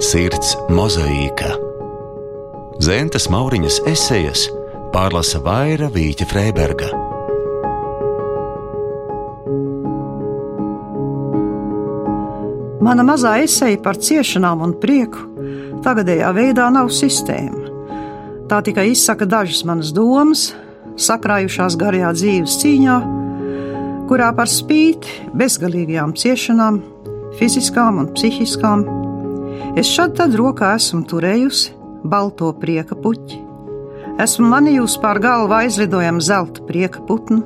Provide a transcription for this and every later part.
Sirds mozaīka. Zentas Mauriņas esejas pārlasa Vaira Vīķa Freiberga. Mana mazā eseja par ciešanām un prieku tagadējā veidā nav sistēma. Tā tikai izsaka dažas manas domas, sakrājušās garajā dzīves cīņā, kurā par spīti bezgalīgajām ciešanām, fiziskām un psihiskām, Es šad tad rokā esmu turējusi balto prieka puķi, esmu manījusi pār galvu aizlidojamu zelta prieka putnu,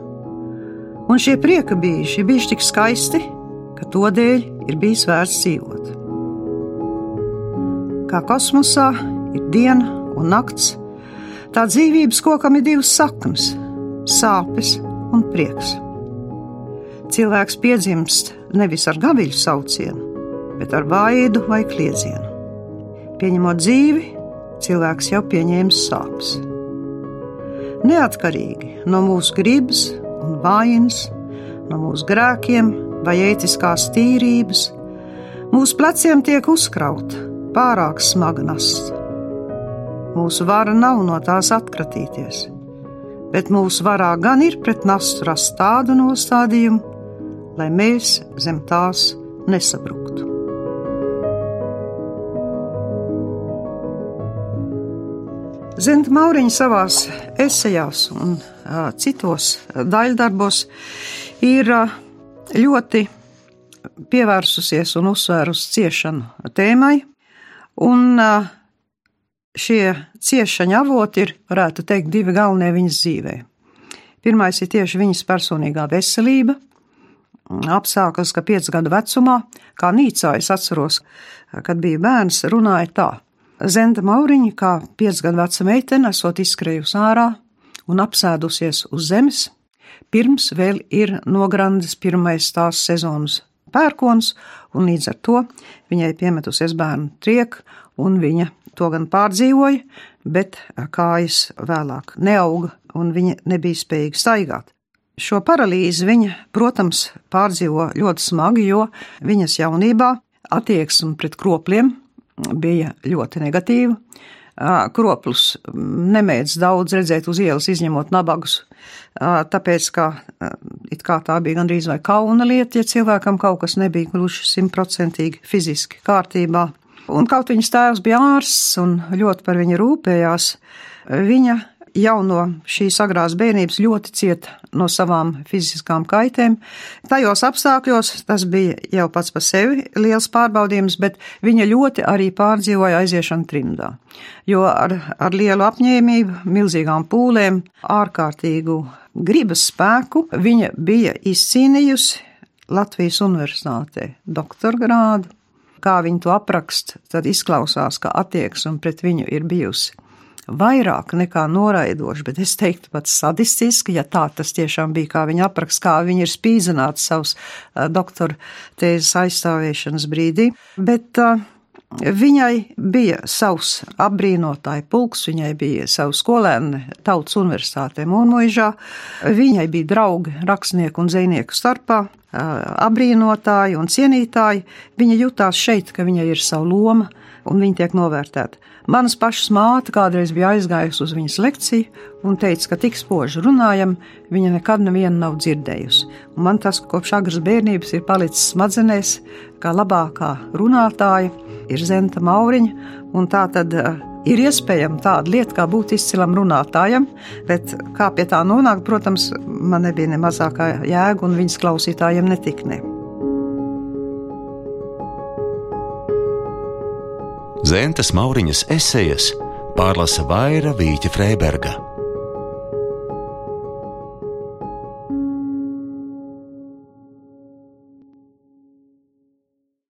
un šie prieka ir bijuši tik skaisti, ka to dēļ ir bijis vērts dzīvot. Kā kosmosā ir diena un nakts, tā dzīvības kokam ir divas saknes - sāpes un prieks. Cilvēks piedzimst nevis ar gaviļu saucienu, bet ar vaidu vai kliedzienu. Pieņemot dzīvi, cilvēks jau pieņēma sāpes. Neatkarīgi no mūsu gribas un vainas, no mūsu grēkiem vai ētiskās tīrības, mūsu pleciem tiek uzkrauta pārāk smaga nasta. Mūsu vara nav no tās atkratīties, bet mūsu varā gan ir pret nastu rast tādu nostādījumu, lai mēs zem tās nesabruktu. Zenta Mauriņa savā esejās un uh, citos daļdarbos ir uh, ļoti pievērsusies un uzsvērusi ciešanu tēmai, un uh, šie ciešanas avoti ir, varētu teikt, divi galvenie viņas dzīvē. Pirmais ir tieši viņas personīgā veselība, apsākas, ka piecu gadu vecumā, kā Nīcā es atceros, kad bija bērns, runāja tā. Zenda Mauriņa, kā piecgadu veca meitene, esot izskrējusi ārā un apsēdusies uz zemes, pirms vēl ir nograndis pirmais tās sezonas pērkons, un līdz ar to viņai piemetusies bērnu trieka, un viņa to gan pārdzīvoja, bet kājas vēlāk neauga, un viņa nebija spējīga staigāt. Šo paralīzi viņa, protams, pārdzīvo ļoti smagi, jo viņas jaunībā attieksme pret kropļiem bija ļoti negatīva. Kroplus nemēdz daudz redzēt uz ielas, izņemot nabagus, tāpēc, ka kā tā bija gandrīz vai kauna lieta, ja cilvēkam kaut kas nebija gluži simtprocentīgi fiziski kārtībā. Un kaut viņas tēvs bija ārsts un ļoti par viņu rūpējās, viņa jau no šīs agrās bērnības ļoti cieta no savām fiziskām kaitēm. Tajos apstākļos tas bija jau pats par sevi liels pārbaudījums, bet viņa ļoti arī pārdzīvoja aiziešanu trimdā. Jo ar, ar lielu apņēmību, milzīgām pūlēm, ārkārtīgu gribas spēku viņa bija izcīnījusi Latvijas Universitātē doktora grādu. Kā viņi to apraksta, tad izklausās, ka attieksme pret viņu ir bijusi vairāk nekā noraidoši, bet es teiktu pat sadistiski, ja tā tas tiešām bija, kā viņa apraksta, kā viņa ir spīdzināta savus doktora tēzes aizstāvēšanas brīdī. Bet uh, Viņai bija savs apbrīnotāju pulks, viņai bija savu skolēni Tautas universitātē Mūrmuižā, viņai bija draugi rakstnieku un zvejnieku starpā, apbrīnotāji un cienītāji. Viņa jutās šeit, ka viņai ir sava loma un viņa tiek novērtēta. Manas pašas māte kādreiz bija aizgājusi uz viņas lekciju un teica, ka tik spoži runājam, viņa nekad nevienu nav dzirdējusi. Un man tas kopš agras bērnības ir palicis smadzenēs, kā labākā runātāja ir Zenta Mauriņa, un tā tad uh, ir iespējama tāda lieta, kā būt izcilam runātājam, bet kā pie tā nonākt, protams, man nebija ne mazākā jēga, un viņas klausītājiem netiknē. Zentas Mauriņas esejas pārlasa Vaira Vīķa Freiberga.